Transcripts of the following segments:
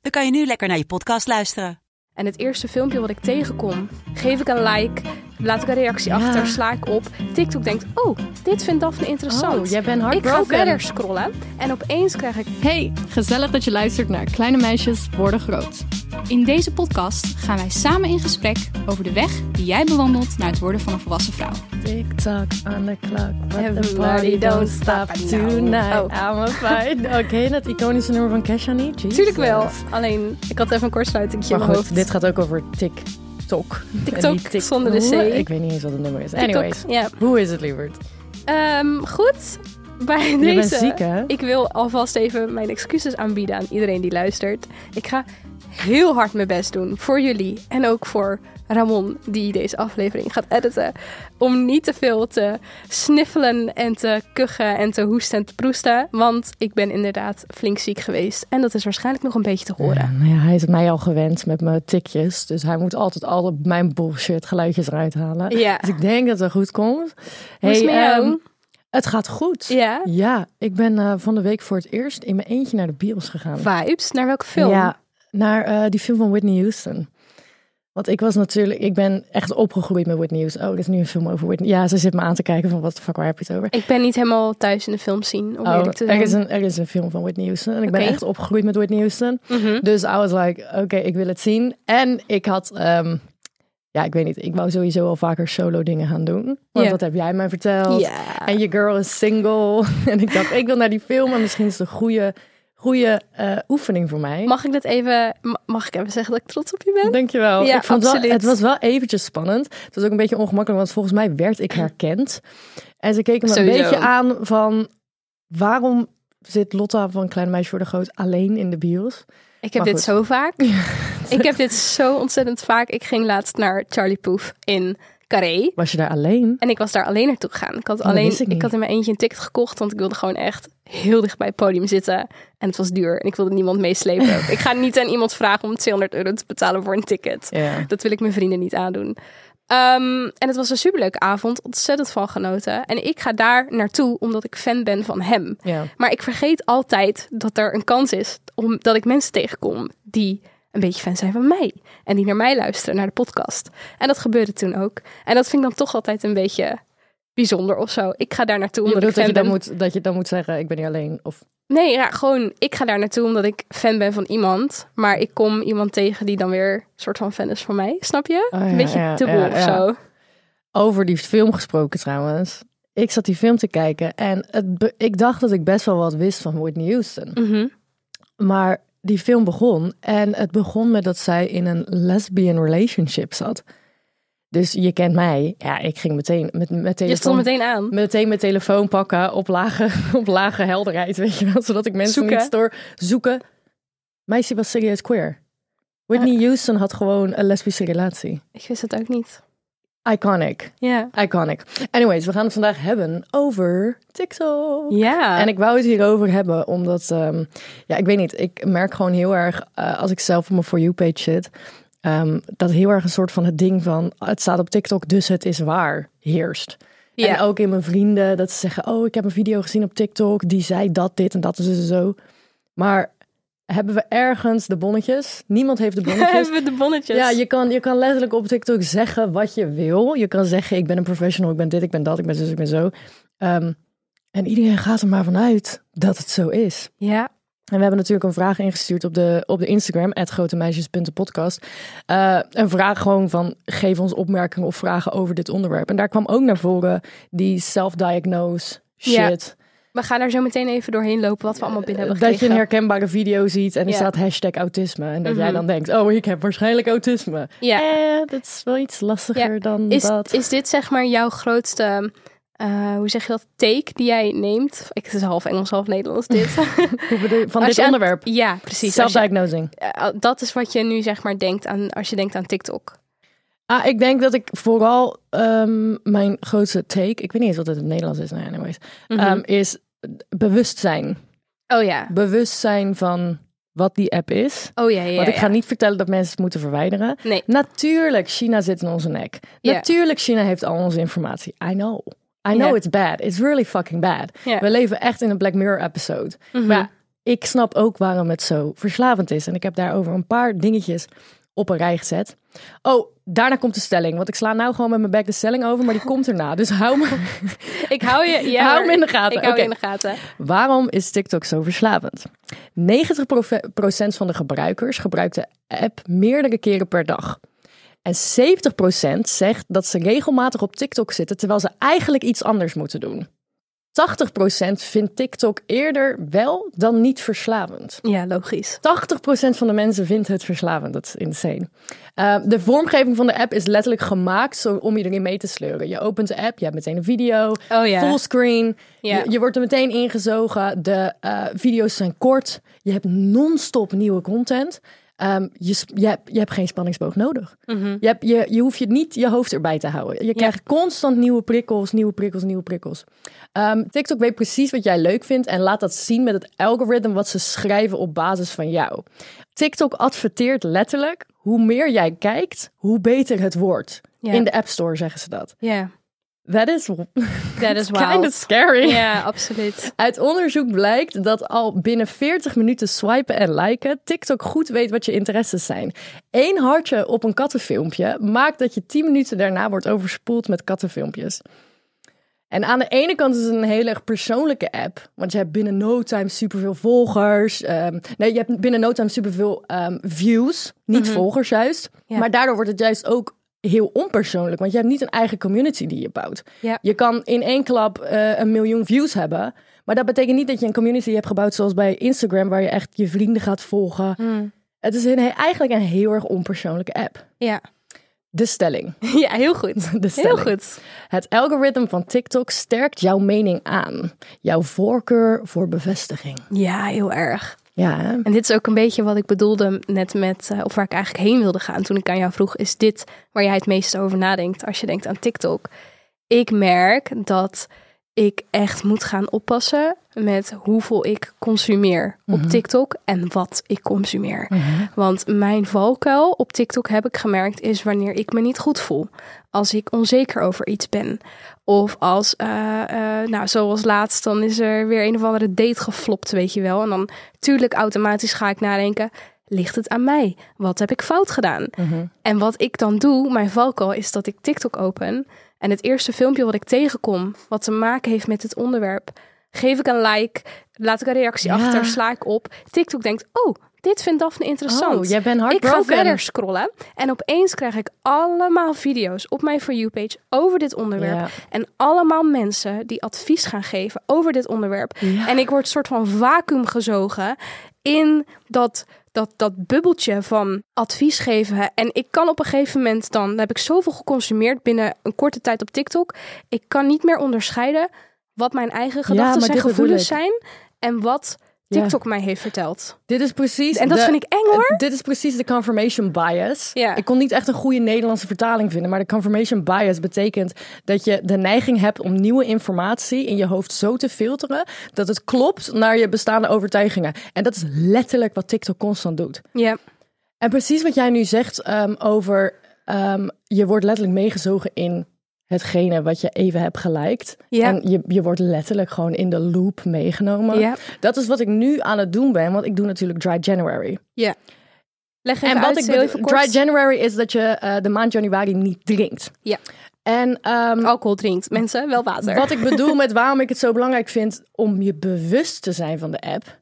dan kan je nu lekker naar je podcast luisteren. En het eerste filmpje wat ik tegenkom, geef ik een like, laat ik een reactie Ja. achter, sla ik op. TikTok denkt, oh, dit vindt Daphne interessant. Oh, jij bent ik ga verder scrollen en opeens krijg ik... Hey, gezellig dat je luistert naar Kleine Meisjes Worden Groot. In deze podcast gaan wij samen in gesprek over de weg die jij bewandelt naar het worden van een volwassen vrouw. TikTok on the clock, but the Everybody party don't stop tonight. Oh. I'm a je dat iconische nummer van Kesha niet? Tuurlijk wel, alleen ik had even een kortsluitingje Maar in mijn hoofd. dit gaat ook over TikTok. Zonder de? C. Ik weet niet eens wat het nummer is. TikTok, Anyways, hoe is het, lieverd? Ehm, goed, bij Je deze... bent ziek, hè? Ik wil alvast even mijn excuses aanbieden aan iedereen die luistert. Ik ga heel hard mijn best doen voor jullie en ook voor Ramon, die deze aflevering gaat editen. Om niet te veel te sniffelen en te kuchen en te hoesten en te proesten. Want ik ben inderdaad flink ziek geweest. En dat is waarschijnlijk nog een beetje te horen. Ja, nou ja, hij is mij al gewend met mijn tikjes. Dus hij moet altijd al mijn bullshit geluidjes eruit halen. Ja. Dus ik denk dat het goed komt. Hoe is het ehm, het gaat goed. Ja. Ja, ik ben eh, van de week voor het eerst in mijn eentje naar de bios gegaan. Vibes? Naar welke film? Ja, naar eh, die film van Whitney Houston. Want ik was natuurlijk, ik ben echt opgegroeid met Whitney Houston. Oh, dit is nu een film over Whitney. Ja, ze zit me aan te kijken van wat de fuck, waar heb je het over? Ik ben niet helemaal thuis in de film zien, om Oh, eerlijk te er is, een, er is een film van Whitney Houston. En ik ben echt opgegroeid met Whitney Houston. Mhm. Dus I was like, oké, ik wil het zien. En ik had, ehm, ja, ik weet niet, ik wou sowieso al vaker solo dingen gaan doen. Want Ja. dat heb jij mij verteld. Ja. En je girl is single. en ik dacht, ik wil naar die film. En misschien is het een goede, goede eh, oefening voor mij. Mag ik dat even, ma- mag ik even zeggen dat ik trots op je ben? Dankjewel. Ja, ik vond wel, absoluut. het was wel eventjes spannend. Het was ook een beetje ongemakkelijk, want volgens mij werd ik herkend. En ze keken me een beetje aan van... waarom zit Lotta van Kleine Meisje voor de Groot alleen in de bios? Ik heb dit zo vaak. ik heb dit zo ontzettend vaak. Ik ging laatst naar Charlie Poef in Carré. Was je daar alleen? En ik was daar alleen naartoe gegaan. Ik had, dat alleen, ik had in mijn eentje een ticket gekocht, want ik wilde gewoon echt heel dicht bij het podium zitten. En het was duur en ik wilde niemand meeslepen. ik ga niet aan iemand vragen om 200 euro te betalen voor een ticket. Dat wil ik mijn vrienden niet aandoen. Ehm, en het was een superleuke avond, ontzettend van genoten. En ik ga daar naartoe omdat ik fan ben van hem. Maar ik vergeet altijd dat er een kans is om, dat ik mensen tegenkom die een beetje fan zijn van mij. En die naar mij luisteren, naar de podcast. En dat gebeurde toen ook. En dat vind ik dan toch altijd een beetje bijzonder of zo. Ik ga daar naartoe omdat ik dat je, ben. dan moet, dat je dan moet zeggen, ik ben hier alleen. Of, Nee, ja, gewoon ik ga daar naartoe omdat ik fan ben van iemand. Maar ik kom iemand tegen die dan weer een soort van fan is van mij. Snap je? Oh, ja, een beetje ja, dubbel ja, of zo. over die film gesproken trouwens. Ik zat die film te kijken en het, ik dacht dat ik best wel wat wist van Whitney Houston. Mhm. Maar die film begon en het begon met dat zij in een lesbian relationship zat. Dus je kent mij. Ja, ik ging meteen met, met telefoon... Je stond meteen aan. meteen mijn telefoon pakken op lage, op lage helderheid, weet je wel. Zodat ik mensen Zoeken. niet stoor. Zoeken. Meisje was serieus queer. Whitney Houston had gewoon een lesbische relatie. Ik wist het ook niet. Iconic. Ja. Iconic. Anyways, we gaan het vandaag hebben over TikTok. Ja. En ik wou het hierover hebben, omdat, ehm, ja, ik weet niet, ik merk gewoon heel erg, eh, als ik zelf op mijn For You page zit, ehm, dat heel erg een soort van het ding van, het staat op TikTok, dus het is waar, heerst. Ja. En ook in mijn vrienden, dat ze zeggen, oh, ik heb een video gezien op TikTok, die zei dat, dit en dat en zo, zo. Maar hebben we ergens de bonnetjes? Niemand heeft de bonnetjes. Hebben we de bonnetjes? Ja, je kan, je kan letterlijk op TikTok zeggen wat je wil. Je kan zeggen, ik ben een professional, ik ben dit, ik ben dat, ik ben zus, ik ben zo. Ehm, en iedereen gaat er maar vanuit dat het zo is. Ja. En we hebben natuurlijk een vraag ingestuurd op de, op de Instagram, grotemeisjes.podcast. Eh een vraag gewoon van, geef ons opmerkingen of vragen over dit onderwerp. En daar kwam ook naar voren die self-diagnose Ja. We gaan daar zo meteen even doorheen lopen wat we allemaal binnen hebben Dat je gekregen. een herkenbare video ziet en er Ja. staat hashtag autisme. En dat jij Mhm. dan denkt, oh, ik heb waarschijnlijk autisme. Ja. Eh, dat is wel iets lastiger Ja. dan Is, dat. is dit zeg maar jouw grootste eh, hoe zeg je dat, take die jij neemt. Ik, het is half Engels, half Nederlands dit. Bedoel van Als dit aan- onderwerp? ja, precies. Self-diagnosing. eh, dat is wat je nu zeg maar denkt aan als je denkt aan TikTok. Ah, ik denk dat ik vooral ehm, mijn grootste take, ik weet niet eens wat het in het Nederlands is, nou anyways, Mhm. ehm, is bewustzijn. oh ja. Bewustzijn van wat die app is. Oh ja, ja. Want ik ja. ga niet vertellen dat mensen het moeten verwijderen. Nee. Natuurlijk, China zit in onze nek. Natuurlijk, China heeft al onze informatie. I know. I know it's bad. It's really fucking bad. We leven echt in een Black Mirror episode. Mhm. Maar ik snap ook waarom het zo verslavend is. En ik heb daarover een paar dingetjes op een rij gezet. Oh, daarna komt de stelling. Want ik sla nou gewoon met mijn bek de stelling over, maar die komt erna. Dus hou me. Ik hou je, ja, Hou hem in de gaten. Ik hou in de gaten. Waarom is TikTok zo verslavend? 90% van de gebruikers gebruikt de app meerdere keren per dag. En 70% zegt dat ze regelmatig op TikTok zitten terwijl ze eigenlijk iets anders moeten doen. 80% vindt TikTok eerder wel dan niet verslavend. Ja, logisch. 80% van de mensen vindt het verslavend. Dat is insane. Uh, de vormgeving van de app is letterlijk gemaakt zo om je erin mee te sleuren. Je opent de app, je hebt meteen een video, Oh ja. fullscreen. Ja. Je, je wordt er meteen ingezogen. De eh, video's zijn kort. Je hebt non-stop nieuwe content. Ehm, je, je, hebt, je hebt geen spanningsboog nodig. Mhm. Je, hebt, je, je hoeft je niet je hoofd erbij te houden. Je krijgt constant nieuwe prikkels, nieuwe prikkels, nieuwe prikkels. Ehm, TikTok weet precies wat jij leuk vindt en laat dat zien met het algoritme wat ze schrijven op basis van jou. TikTok adverteert letterlijk hoe meer jij kijkt, hoe beter het wordt. Ja. In de App Store zeggen ze dat. Ja, That is that is kind of scary. Ja, absoluut. Uit onderzoek blijkt dat al binnen 40 minuten swipen en liken TikTok goed weet wat je interesses zijn. Eén hartje op een kattenfilmpje maakt dat je 10 minuten daarna wordt overspoeld met kattenfilmpjes. En aan de ene kant is het een heel erg persoonlijke app. Want je hebt binnen no time superveel volgers. ehm, nee, je hebt binnen no time superveel ehm views. Niet volgers juist. Ja. Maar daardoor wordt het juist ook heel onpersoonlijk. Want je hebt niet een eigen community die je bouwt. Ja. Je kan in één klap eh, een miljoen views hebben. Maar dat betekent niet dat je een community hebt gebouwd zoals bij Instagram. Waar je echt je vrienden gaat volgen. Mm. Het is een, eigenlijk een heel erg onpersoonlijke app. Ja. De stelling. ja, heel goed. De Heel stelling. goed. Het algoritme van TikTok sterkt jouw mening aan. Jouw voorkeur voor bevestiging. Ja, heel erg. Ja? En dit is ook een beetje wat ik bedoelde net met, eh, of waar ik eigenlijk heen wilde gaan toen ik aan jou vroeg, is dit waar jij het meest over nadenkt als je denkt aan TikTok? Ik merk dat ik echt moet gaan oppassen met hoeveel ik consumeer op TikTok en wat ik consumeer. Want mijn valkuil op TikTok heb ik gemerkt is wanneer ik me niet goed voel. Als ik onzeker over iets ben. Of als, eh, eh, nou zoals laatst, dan is er weer een of andere date geflopt, weet je wel. En dan tuurlijk automatisch ga ik nadenken, ligt het aan mij? Wat heb ik fout gedaan? En wat ik dan doe, mijn valkuil, is dat ik TikTok open. En het eerste filmpje wat ik tegenkom, wat te maken heeft met het onderwerp, geef ik een like, laat ik een reactie Ja. achter, sla ik op. TikTok denkt, oh, dit vindt Daphne interessant. Oh, jij bent Ik ga verder scrollen en opeens krijg ik allemaal video's op mijn For You-page over dit onderwerp. Ja. En allemaal mensen die advies gaan geven over dit onderwerp. Ja. En ik word soort van vacuüm gezogen in dat, dat, dat bubbeltje van advies geven. En ik kan op een gegeven moment dan, dan heb ik zoveel geconsumeerd binnen een korte tijd op TikTok. Ik kan niet meer onderscheiden wat mijn eigen gedachten en gevoelens zijn en wat. TikTok mij heeft verteld. Dit is precies. En dat de- vind ik eng hoor. Dit is precies de confirmation bias. Ja. Ik kon niet echt een goede Nederlandse vertaling vinden, maar de confirmation bias betekent dat je de neiging hebt om nieuwe informatie in je hoofd zo te filteren dat het klopt naar je bestaande overtuigingen. En dat is letterlijk wat TikTok constant doet. Ja, En precies wat jij nu zegt ehm, over ehm, je wordt letterlijk meegezogen in hetgene wat je even hebt geliked. Ja. En je, je wordt letterlijk gewoon in de loop meegenomen. ja, Dat is wat ik nu aan het doen ben, want ik doe natuurlijk Dry January. ja. Leg En wat uit, ik heel bedoel. Dry January is dat je eh, de maand januari niet drinkt. Ja. En ehm, Alcohol drinkt. Mensen, wel water. wat ik bedoel met waarom ik het zo belangrijk vind om je bewust te zijn van de app.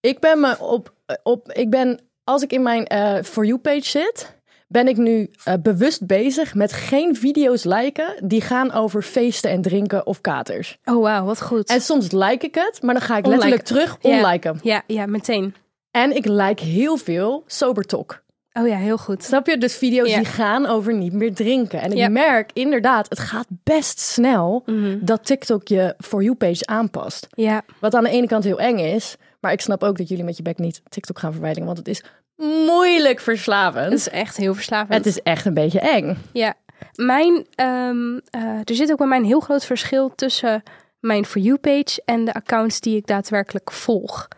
Ik ben me op, op ik ben, als ik in mijn eh For You page zit, ben ik nu eh, bewust bezig met geen video's liken die gaan over feesten en drinken of katers. Oh, wauw, wat goed. En soms like ik het, maar dan ga ik letterlijk terug Ja. onliken. Ja, ja, meteen. En ik like heel veel sober talk. Oh ja, heel goed. Snap je? Dus video's Ja. die gaan over niet meer drinken. En ik Ja. merk inderdaad, het gaat best snel Mhm. dat TikTok je For You page aanpast. Ja, Wat aan de ene kant heel eng is. Maar ik snap ook dat jullie met je bek niet TikTok gaan verwijderen. Want het is moeilijk verslavend. het is echt heel verslavend. Het is echt een beetje eng. Ja, mijn, ehm, eh, er zit ook bij mij een heel groot verschil tussen mijn For You-page en de accounts die ik daadwerkelijk volg.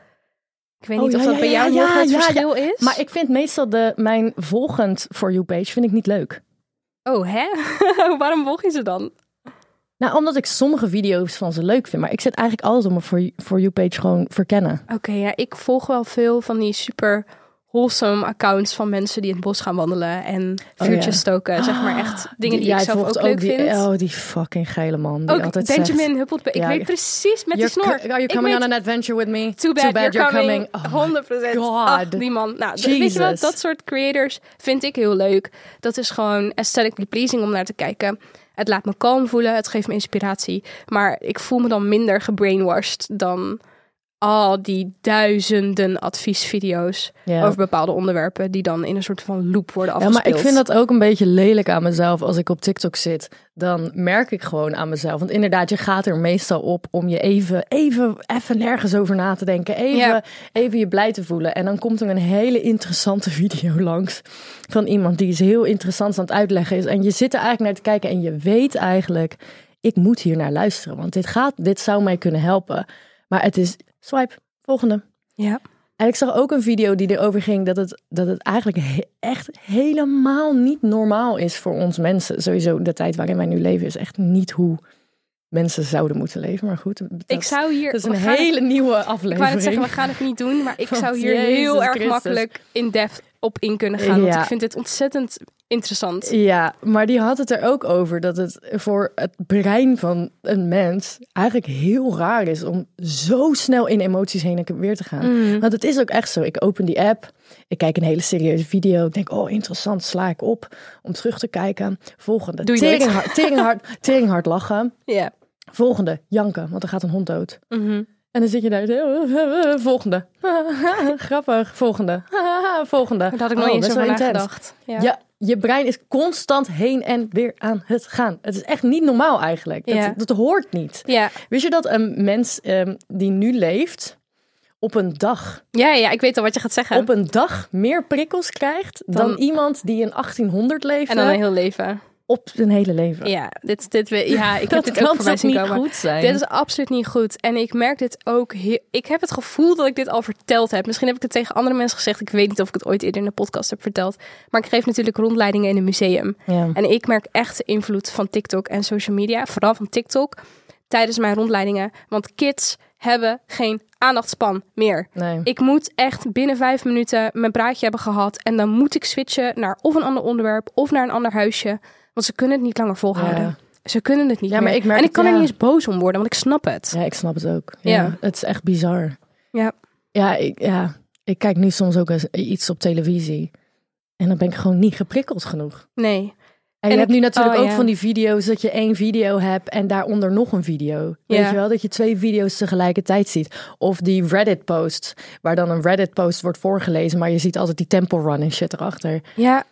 Ik weet Oh, niet ja, of dat ja, bij jou een heel ja, groot ja, ja. verschil is. Maar ik vind meestal de, mijn volgend For You page vind ik niet leuk. Oh, hè? Waarom volg je ze dan? Nou, omdat ik sommige video's van ze leuk vind. Maar ik zet eigenlijk alles op mijn For You, For you page gewoon verkennen. Oké, ja, ik volg wel veel van die super wholesome accounts van mensen die in het bos gaan wandelen en vuurtjes Oh, ja. stoken. Zeg maar echt dingen die, jij ik zelf ook leuk die, vind. Oh, die fucking geile man. Die ook altijd Benjamin zegt, Huppeltbeek. Ik Ja, weet precies met die snor. are you Ik coming weet- on an adventure with me? Too bad, you're, coming. Oh my 100%. God. Ach, die man. Nou, weet je wat? Dat soort creators vind ik heel leuk. Dat is gewoon aesthetically pleasing om naar te kijken. Het laat me kalm voelen. Het geeft me inspiratie. Maar ik voel me dan minder gebrainwashed dan al die duizenden adviesvideo's Ja. over bepaalde onderwerpen die dan in een soort van loop worden Ja, afgespeeld. maar ik vind dat ook een beetje lelijk aan mezelf. Als ik op TikTok zit, dan merk ik gewoon aan mezelf. Want inderdaad, je gaat er meestal op om je even, even, even nergens over na te denken. Even, Ja. even je blij te voelen. En dan komt er een hele interessante video langs van iemand die iets heel interessants aan het uitleggen is. En je zit er eigenlijk naar te kijken en je weet eigenlijk, ik moet hier naar luisteren. Want dit gaat, dit zou mij kunnen helpen. Maar het is, swipe, volgende. Ja. En ik zag ook een video die erover ging dat het, dat het eigenlijk he- echt helemaal niet normaal is voor ons mensen. Sowieso de tijd waarin wij nu leven is echt niet hoe mensen zouden moeten leven. Maar goed, dat, ik zou hier... dat is een het- hele nieuwe Ik aflevering. wou net zeggen, we gaan het niet doen, maar ik Want zou hier Jezus heel erg Christus. makkelijk in depth op in kunnen gaan. Want Ja. ik vind dit ontzettend interessant. Ja, maar die had het er ook over dat het voor het brein van een mens eigenlijk heel raar is om zo snel in emoties heen en weer te gaan. Mhm. Want het is ook echt zo. Ik open die app, ik kijk een hele serieuze video. Ik denk, oh interessant, sla ik op om terug te kijken. Volgende, Doe je teringhard, teringhard lachen. Ja. Volgende, janken, want er gaat een hond dood. Mhm. En dan zit je daar, volgende. Grappig, volgende. Volgende. Daar had ik Oh, nooit eens over intens. nagedacht. Ja. Ja, je brein is constant heen en weer aan het gaan. Het is echt niet normaal eigenlijk. Dat, Ja. dat hoort niet. Ja. Wist je dat een mens ehm, die nu leeft op een dag, Ja, ja, ik weet al wat je gaat zeggen. op een dag meer prikkels krijgt dan, Dan- iemand die in 1800 leefde en dan een heel leven. Op zijn hele leven? Ja, dit, dit, ja ik heb dit ook voorbij toch zien niet komen. goed zijn? Dit is absoluut niet goed. En ik merk dit ook. heel- Ik heb het gevoel dat ik dit al verteld heb. Misschien heb ik het tegen andere mensen gezegd. Ik weet niet of ik het ooit eerder in de podcast heb verteld. Maar ik geef natuurlijk rondleidingen in een museum. ja. En ik merk echt de invloed van TikTok en social media. Vooral van TikTok. Tijdens mijn rondleidingen. Want kids hebben geen aandachtspan meer. Nee. Ik moet echt binnen vijf minuten mijn praatje hebben gehad. En dan moet ik switchen naar of een ander onderwerp of naar een ander huisje. Want ze kunnen het niet langer volhouden. Ja. Ze kunnen het niet Ja, maar meer. ik merk en ik het, kan er niet eens boos om worden, want ik snap het. ja, ik snap het ook. Ja, Ja. Het is echt bizar. Ja. Ja ik, ja, ik kijk nu soms ook eens iets op televisie. En dan ben ik gewoon niet geprikkeld genoeg. Nee. En, En je hebt ik- nu natuurlijk oh, ook ja. van die video's dat je één video hebt en daaronder nog een video. Weet Ja. je wel, dat je twee video's tegelijkertijd ziet. Of die Reddit posts, waar dan een Reddit post wordt voorgelezen, maar je ziet altijd die temple run en shit erachter. Ja,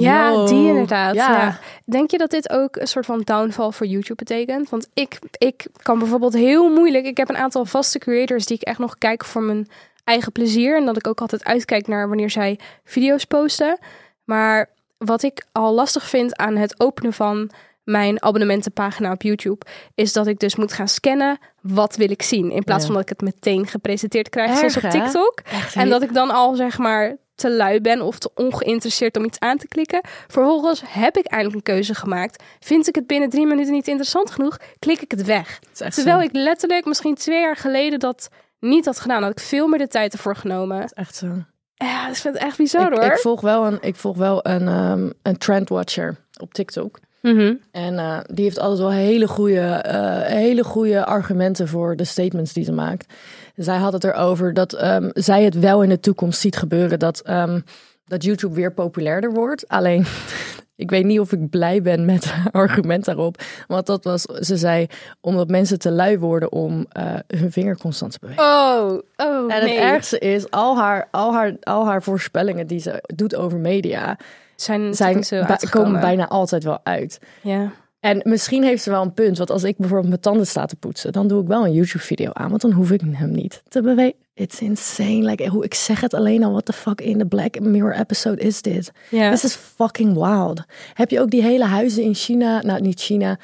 ja Yo. die inderdaad. Ja. Ja. Denk je dat dit ook een soort van downfall voor YouTube betekent? Want ik, ik kan bijvoorbeeld heel moeilijk... Ik heb een aantal vaste creators die ik echt nog kijk voor mijn eigen plezier. En dat ik ook altijd uitkijk naar wanneer zij video's posten. Maar wat ik al lastig vind aan het openen van mijn abonnementenpagina op YouTube... is dat ik dus moet gaan scannen wat wil ik zien. In plaats Ja. van dat ik het meteen gepresenteerd krijg, Erg, zoals op? TikTok. Echt, En dat ik dan al zeg maar te lui ben of te ongeïnteresseerd om iets aan te klikken. Vervolgens heb ik eindelijk een keuze gemaakt. Vind ik het binnen drie minuten niet interessant genoeg, klik ik het weg. Het is Terwijl zo. ik letterlijk misschien twee jaar geleden dat niet had gedaan. Had ik veel meer de tijd ervoor genomen. Het is echt zo. Ja, dat vind ik echt bizar Ik, hoor. ik volg wel een, ik volg wel een, ehm, een trendwatcher op TikTok. Mhm. En eh, die heeft altijd wel hele goede, eh, hele goede argumenten voor de statements die ze maakt. Zij had het erover dat ehm, zij het wel in de toekomst ziet gebeuren dat, ehm, dat YouTube weer populairder wordt. Alleen ik weet niet of ik blij ben met haar argument daarop. Want dat was, ze zei, omdat mensen te lui worden om eh, hun vinger constant te bewegen. Oh, oh, en nee. het ergste is, al haar, al, haar, al haar voorspellingen die ze doet over media, zijn, zijn, komen bijna altijd wel uit. Ja. En misschien heeft ze wel een punt. Want als ik bijvoorbeeld mijn tanden sta te poetsen, dan doe ik wel een YouTube-video aan. Want dan hoef ik hem niet te bewegen. It's insane. Like, hoe ik zeg het alleen al. What the fuck in the Black Mirror episode is dit? Ja. This is fucking wild. Heb je ook die hele huizen in China? Nou, niet China.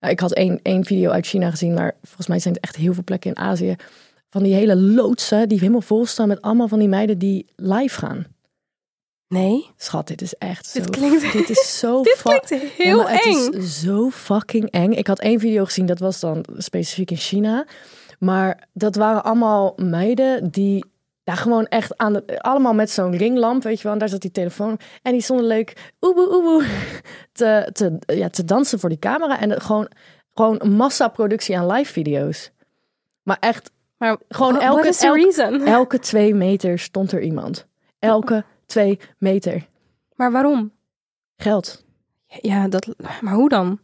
Nou, ik had één, één video uit China gezien. Maar volgens mij zijn het echt heel veel plekken in Azië. Van die hele loodsen die helemaal vol staan met allemaal van die meiden die live gaan. Nee. Schat, dit is echt Dit zo... klinkt- dit is zo... Dit klinkt heel Ja, eng. Het is zo fucking eng. Ik had één video gezien, dat was dan specifiek in China. Maar dat waren allemaal meiden die daar gewoon echt aan de, allemaal met zo'n ringlamp, weet je wel. En daar zat die telefoon. En die stonden leuk oeboe oeboe te, te, ja, te dansen voor die camera. En gewoon, gewoon massaproductie aan live video's. Maar echt, Maar Gewoon elke- elke- elke twee meter stond er iemand. Elke twee meter. Maar waarom? Geld. Ja, dat, maar hoe dan?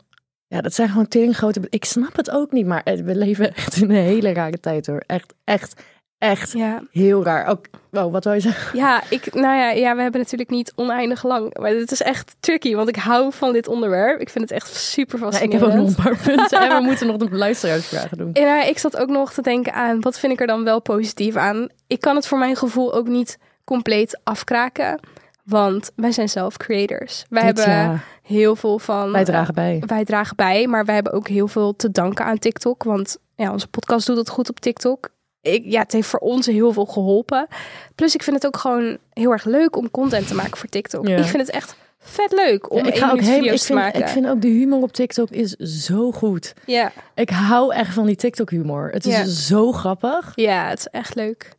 Ja, dat zijn gewoon teringgrote... Ik snap het ook niet, maar eh, we leven echt in een hele rare tijd hoor. Echt, echt, echt Ja, heel raar. Ook, wow, wat wil je zeggen? ja, ik, nou ja, ja, we hebben natuurlijk niet oneindig lang. Maar het is echt tricky, want ik hou van dit onderwerp. Ik vind het echt super Ja, ik fascinerend. heb ook nog een paar punten en we moeten nog de luisteraarsvragen doen. Ja, ik zat ook nog te denken aan, wat vind ik er dan wel positief aan? Ik kan het voor mijn gevoel ook niet compleet afkraken. Want wij zijn zelf creators. Wij Dit, hebben ja, heel veel van... wij dragen bij. wij dragen bij, maar wij hebben ook heel veel te danken aan TikTok. Want ja, onze podcast doet het goed op TikTok. Ik, ja, het heeft voor ons heel veel geholpen. Plus, ik vind het ook gewoon heel erg leuk om content te maken voor TikTok. Ja. Ik vind het echt vet leuk om Ja, ik ga ook video's Ik te vind, maken. ik vind ook de humor op TikTok is zo goed. ja. Ik hou echt van die TikTok humor. Het is Ja. zo grappig. ja, het is echt leuk.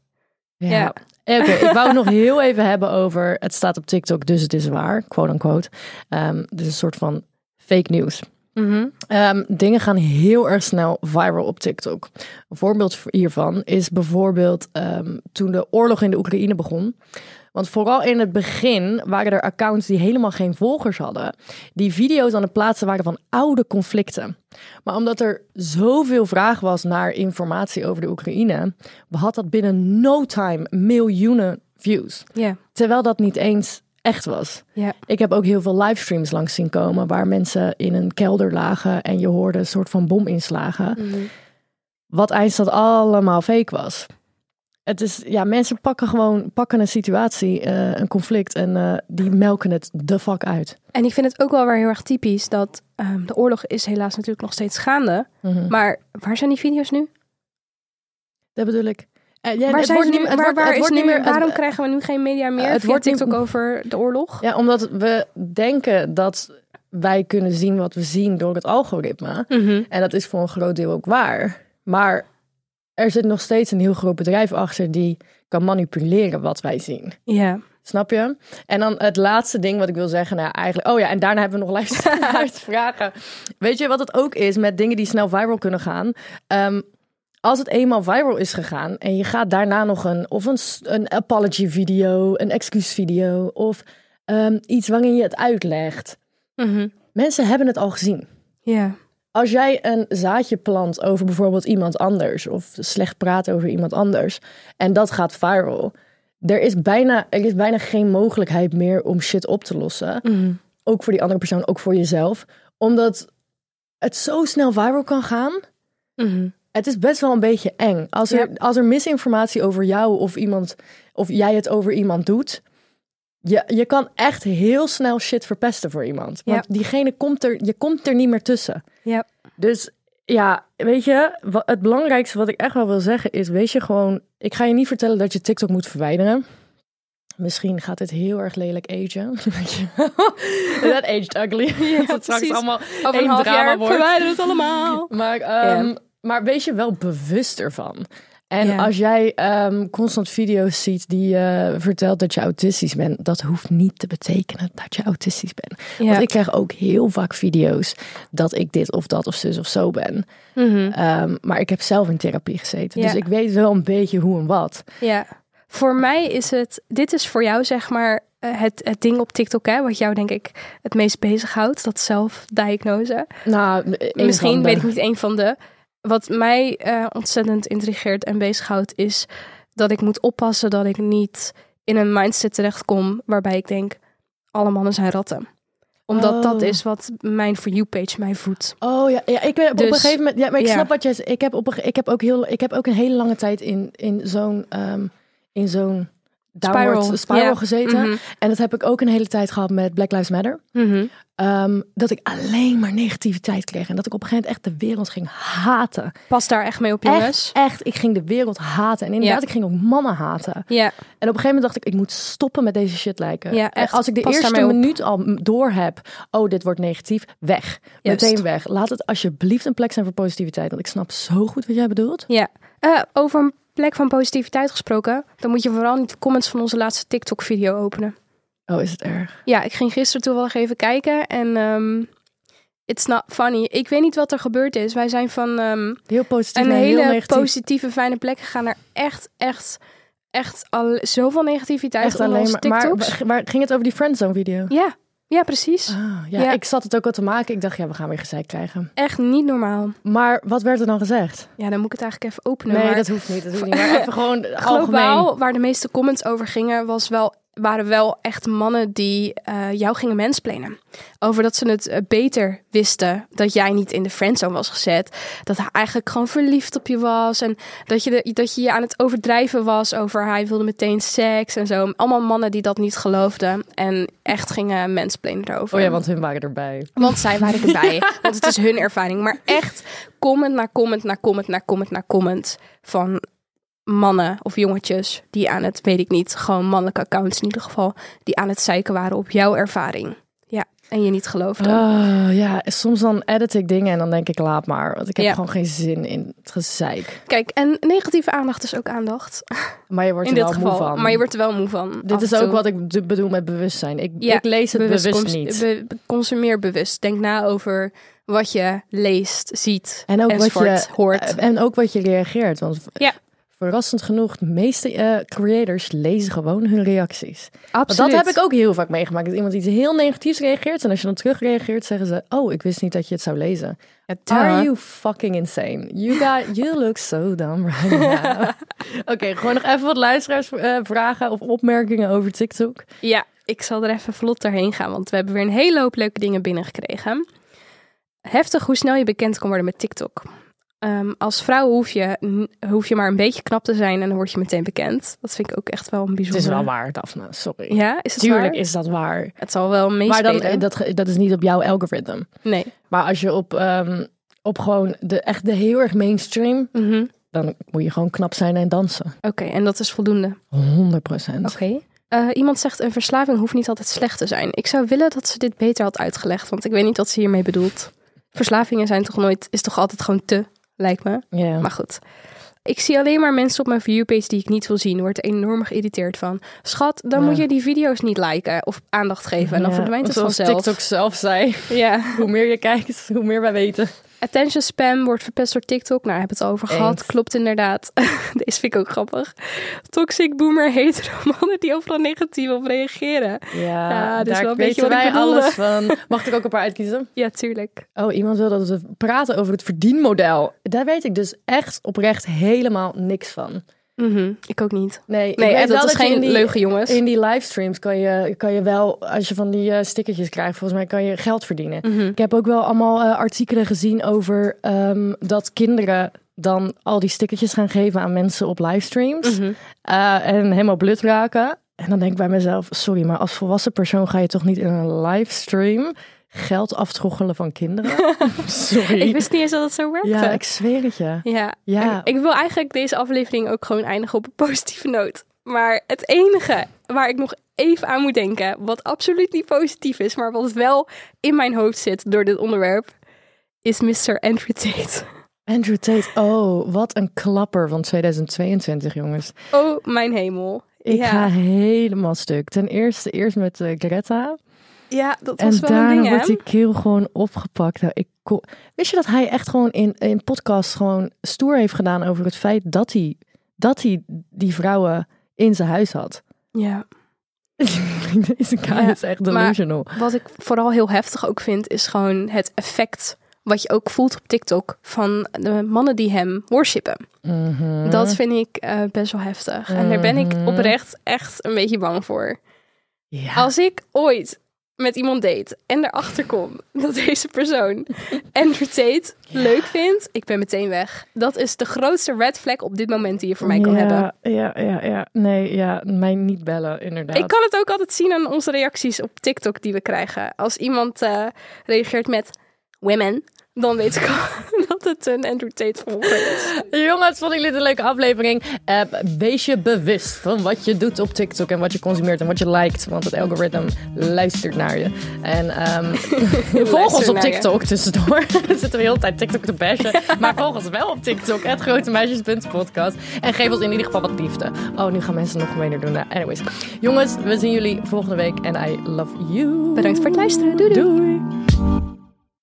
Ja. Ja. Oké, ik wou het nog heel even hebben over. Het staat op TikTok, dus het is waar, quote unquote. Ehm dus een soort van fake Mhm. Ehm, dingen gaan heel erg snel viral op TikTok. Een voorbeeld hiervan is bijvoorbeeld ehm, toen de oorlog in de Oekraïne begon. Want vooral in het begin waren er accounts die helemaal geen volgers hadden. Die video's aan het plaatsen waren van oude conflicten. Maar omdat er zoveel vraag was naar informatie over de Oekraïne, had dat binnen no time miljoenen views. Terwijl dat niet eens echt was. ja. Ik heb ook heel veel livestreams langs zien komen waar mensen in een kelder lagen en je hoorde een soort van bominslagen. Mhm. Wat eindstand allemaal fake was. Het is, ja, mensen pakken gewoon, pakken een situatie, eh, een conflict en eh, die melken het de fuck uit. En ik vind het ook wel weer heel erg typisch dat ehm, de oorlog is helaas natuurlijk nog steeds gaande. Mhm. Maar waar zijn die video's nu? Dat bedoel ik. Eh, ja, waar wordt nu? meer- waar, waar wordt nu waarom krijgen we nu geen media meer? het Het wordt TikTok over de oorlog. Ja, omdat we denken dat wij kunnen zien wat we zien door het algoritme. Mhm. En dat is voor een groot deel ook waar. Maar er zit nog steeds een heel groot bedrijf achter die kan manipuleren wat wij zien. Ja. Snap je? En dan het laatste ding wat ik wil zeggen. Nou, eigenlijk. Oh ja, en daarna hebben we nog luistervragen. Weet je wat het ook is met dingen die snel viral kunnen gaan? Ehm, als het eenmaal viral is gegaan en je gaat daarna nog een of een, een apology video, een excuusvideo of ehm, iets waarin je het uitlegt. Mhm. Mensen hebben het al gezien. Ja. Als jij een zaadje plant over bijvoorbeeld iemand anders of slecht praat over iemand anders en dat gaat viral, er is bijna, er is bijna geen mogelijkheid meer om shit op te lossen. Mhm. Ook voor die andere persoon, ook voor jezelf, omdat het zo snel viral kan gaan. Mhm. Het is best wel een beetje eng. Als er, Ja. als er misinformatie over jou of iemand, of jij het over iemand doet, je, je kan echt heel snel shit verpesten voor iemand. Want diegene komt er, je komt er niet meer tussen. Ja. Dus ja, weet je, het belangrijkste wat ik echt wel wil zeggen is, wees je gewoon, ik ga je niet vertellen dat je TikTok moet verwijderen. Misschien gaat het heel erg lelijk agen. Weet. Dat aged ugly. dat het straks allemaal Over een half drama jaar wordt. verwijderen het allemaal. Maar, ehm, Ja. Maar wees je wel bewust ervan. En Ja. als jij ehm, constant video's ziet die eh vertelt dat je autistisch bent, dat hoeft niet te betekenen dat je autistisch bent. Ja. Want ik krijg ook heel vaak video's dat ik dit of dat of zus of zo ben. Mhm. Ehm, maar ik heb zelf in therapie gezeten, Ja. dus ik weet wel een beetje hoe en wat. Ja, voor mij is het, dit is voor jou zeg maar het, het ding op TikTok, hè, wat jou denk ik het meest bezighoudt, dat zelfdiagnose. Nou, Misschien weet ik niet een van de. Wat mij eh, ontzettend intrigeert en bezighoudt, is dat ik moet oppassen dat ik niet in een mindset terechtkom waarbij ik denk, alle mannen zijn ratten. Omdat dat Oh. is wat mijn For You-page mij voedt. Oh ja, ja ik ben op Dus, een gegeven moment. Ja, maar ik ja. snap wat zegt. Ik heb, op ik heb ook heel, ik heb ook een hele lange tijd in, in zo'n, ehm, in zo'n downward Spiral, spiral, gezeten. Mhm. En dat heb ik ook een hele tijd gehad met Black Lives Matter. Mhm. Ehm, dat ik alleen maar negativiteit kreeg en dat ik op een gegeven moment echt de wereld ging haten. Pas daar echt mee op, jongens. Echt, echt, ik ging de wereld haten. En inderdaad, ik ging ook mannen haten. Ja, En op een gegeven moment dacht ik, ik moet stoppen met deze shit lijken. Ja, echt. Als ik de Pas eerste minuut al door heb, oh, dit wordt negatief, weg. Meteen weg. Laat het alsjeblieft een plek zijn voor positiviteit. Want ik snap zo goed wat jij bedoelt. ja. Eh, over een plek van positiviteit gesproken, dan moet je vooral niet de comments van onze laatste TikTok-video openen. Oh, is het erg? Ja, ik ging gisteren toevallig even kijken en ehm it's not funny. Ik weet niet wat er gebeurd is. Wij zijn van ehm, Heel positief een heel hele negatief. positieve, fijne plek gegaan naar echt, echt, echt al zoveel negativiteit Echt onder alleen onze maar. Maar, TikToks. maar ging het over die friendzone video? Ja, ja, precies. Ah, ja, Ja. ik zat het ook al te maken. Ik dacht, ja, we gaan weer gezeik krijgen. Echt niet normaal. Maar wat werd er dan gezegd? Ja, dan moet ik het eigenlijk even openen. Nee, maar dat hoeft niet. Dat hoeft niet. Maar even gewoon algemeen. globaal, waar de meeste comments over gingen, was wel, waren wel echt mannen die eh, jou gingen mensplenen. Over dat ze het eh, beter wisten dat jij niet in de friendzone was gezet. Dat hij eigenlijk gewoon verliefd op je was. En dat je, de, dat je je aan het overdrijven was over hij wilde meteen seks en zo. Allemaal mannen die dat niet geloofden. En echt gingen mensplenen daarover. Oh ja, want hun waren erbij. Want zij waren erbij. want het is hun ervaring. Maar echt comment na comment na comment na comment na comment van mannen of jongetjes die aan het, weet ik niet, gewoon mannelijke accounts in ieder geval, die aan het zeiken waren op jouw ervaring. Ja, en je niet geloofde. Oh ja, soms dan edit ik dingen en dan denk ik laat maar. Want ik heb Ja. gewoon geen zin in het gezeik. Kijk, en negatieve aandacht is ook aandacht. Maar je wordt In er dit wel moe geval. van. Maar je wordt er wel moe van. Dit is ook wat ik bedoel met bewustzijn. Ik, Ja, ik lees het bewust, niet. be- consumeer bewust. Denk na over wat je leest, ziet, En ook, wat je, hoort. en ook wat je reageert. Want Ja. Verrassend genoeg, de meeste eh, creators lezen gewoon hun reacties. Want Absoluut. dat heb ik ook heel vaak meegemaakt. Dat iemand iets heel negatiefs reageert. En als je dan terug reageert, zeggen ze... Oh, ik wist niet dat je het zou lezen. Ja. Are you fucking insane? You, got, you look so dumb right now. Oké, gewoon nog even wat luisteraars eh, vragen of opmerkingen over TikTok. Ja, ik zal er even vlot doorheen gaan, want we hebben weer een hele hoop leuke dingen binnengekregen. Heftig hoe snel je bekend kan worden met TikTok. Ehm, als vrouw hoef je, hoef je maar een beetje knap te zijn en dan word je meteen bekend. Dat vind ik ook echt wel een Het bijzonder. is wel waar, Daphne. Sorry. Ja, is het Tuurlijk waar? is dat waar. Het zal wel Maar meespelen. dan, eh, dat, dat is niet op jouw algoritme. Nee. Maar als je op, ehm, op gewoon de, echt de heel erg mainstream... Mhm. dan moet je gewoon knap zijn en dansen. Oké, en dat is voldoende. 100 procent. Oké. Eh, iemand zegt een verslaving hoeft niet altijd slecht te zijn. Ik zou willen dat ze dit beter had uitgelegd, want ik weet niet wat ze hiermee bedoelt. Verslavingen zijn toch nooit, is toch altijd gewoon te, lijkt me. Maar goed. Ik zie alleen maar mensen op mijn viewpage die ik niet wil zien. Word er enorm geïrriteerd van. Schat, dan Ja. moet je die video's niet liken of aandacht geven. En dan Ja, verdwijnt het zoals vanzelf. TikTok zelf zei. Ja. Hoe meer je kijkt, hoe meer wij weten. Attention spam wordt verpest door TikTok. Nou, hebben we het al over gehad. Eens. Klopt inderdaad. Deze vind ik ook grappig. Toxic boomer hetero mannen die overal negatief op reageren. Ja, is daar wel een beetje wat wij alles van. Mag ik ook een paar uitkiezen? Ja, tuurlijk. Oh, iemand wil dat we praten over het verdienmodel. Daar weet ik dus echt oprecht helemaal niks van. Mhm, Ik ook niet. Nee, Nee, en dat is geen die- leugen, jongens. In die livestreams kan je, kan je wel, als je van die eh, stickertjes krijgt, volgens mij kan je geld verdienen. Mhm. Ik heb ook wel allemaal eh, artikelen gezien over ehm, dat kinderen dan al die stickertjes gaan geven aan mensen op livestreams. Eh, en helemaal blut raken. En dan denk ik bij mezelf, sorry, maar als volwassen persoon ga je toch niet in een livestream geld aftroggelen van kinderen? sorry. Ik wist niet eens dat het zo werkte. ja, ik zweer het je. Ja, Ja. Ik, ik wil eigenlijk deze aflevering ook gewoon eindigen op een positieve noot. Maar het enige waar ik nog even aan moet denken, wat absoluut niet positief is, maar wat wel in mijn hoofd zit door dit onderwerp, is Mr. Andrew Tate. Andrew Tate, oh, wat een klapper van 2022, jongens. Oh, mijn hemel. Ik ja. ga helemaal stuk. Ten eerste eerst met eh, Greta. Ja, dat En was wel een daarna ding, hè? wordt die keel gewoon opgepakt. Nou, ik kon- Wist je dat hij echt gewoon in, in podcast gewoon stoer heeft gedaan over het feit dat hij, dat hij die vrouwen in zijn huis had? Ja. Deze guy Ja, is echt delusional. Wat ik vooral heel heftig ook vind, is gewoon het effect wat je ook voelt op TikTok van de mannen die hem worshipen. Mhm. Dat vind ik eh, best wel heftig. En daar ben ik Mhm. oprecht echt een beetje bang voor. Ja. Als ik ooit met iemand date en erachter kom dat deze persoon Andrew Tate leuk vindt, ik ben meteen weg. Dat is de grootste red flag op dit moment die je voor mij kan ja, hebben. Ja, ja, ja. Nee, ja, mij niet bellen, inderdaad. Ik kan het ook altijd zien aan onze reacties op TikTok die we krijgen. Als iemand eh, reageert met women, dan weet ik al dat het een Andrew Tate volger is. Jongens, vonden jullie dit een leuke aflevering? Eh, wees je bewust van wat je doet op TikTok en wat je consumeert en wat je liked. Want het algoritme luistert naar je. En ehm, volg ons op je. TikTok tussendoor. We zitten de hele tijd TikTok te bashen. Maar volg ons wel op TikTok. Het grotemeisjes.podcast. En geef ons in ieder geval wat liefde. Oh, nu gaan mensen nog meer doen. Nou, anyways. Jongens, we zien jullie volgende week. En I love you. Bedankt voor het luisteren. Doei doei. Doei.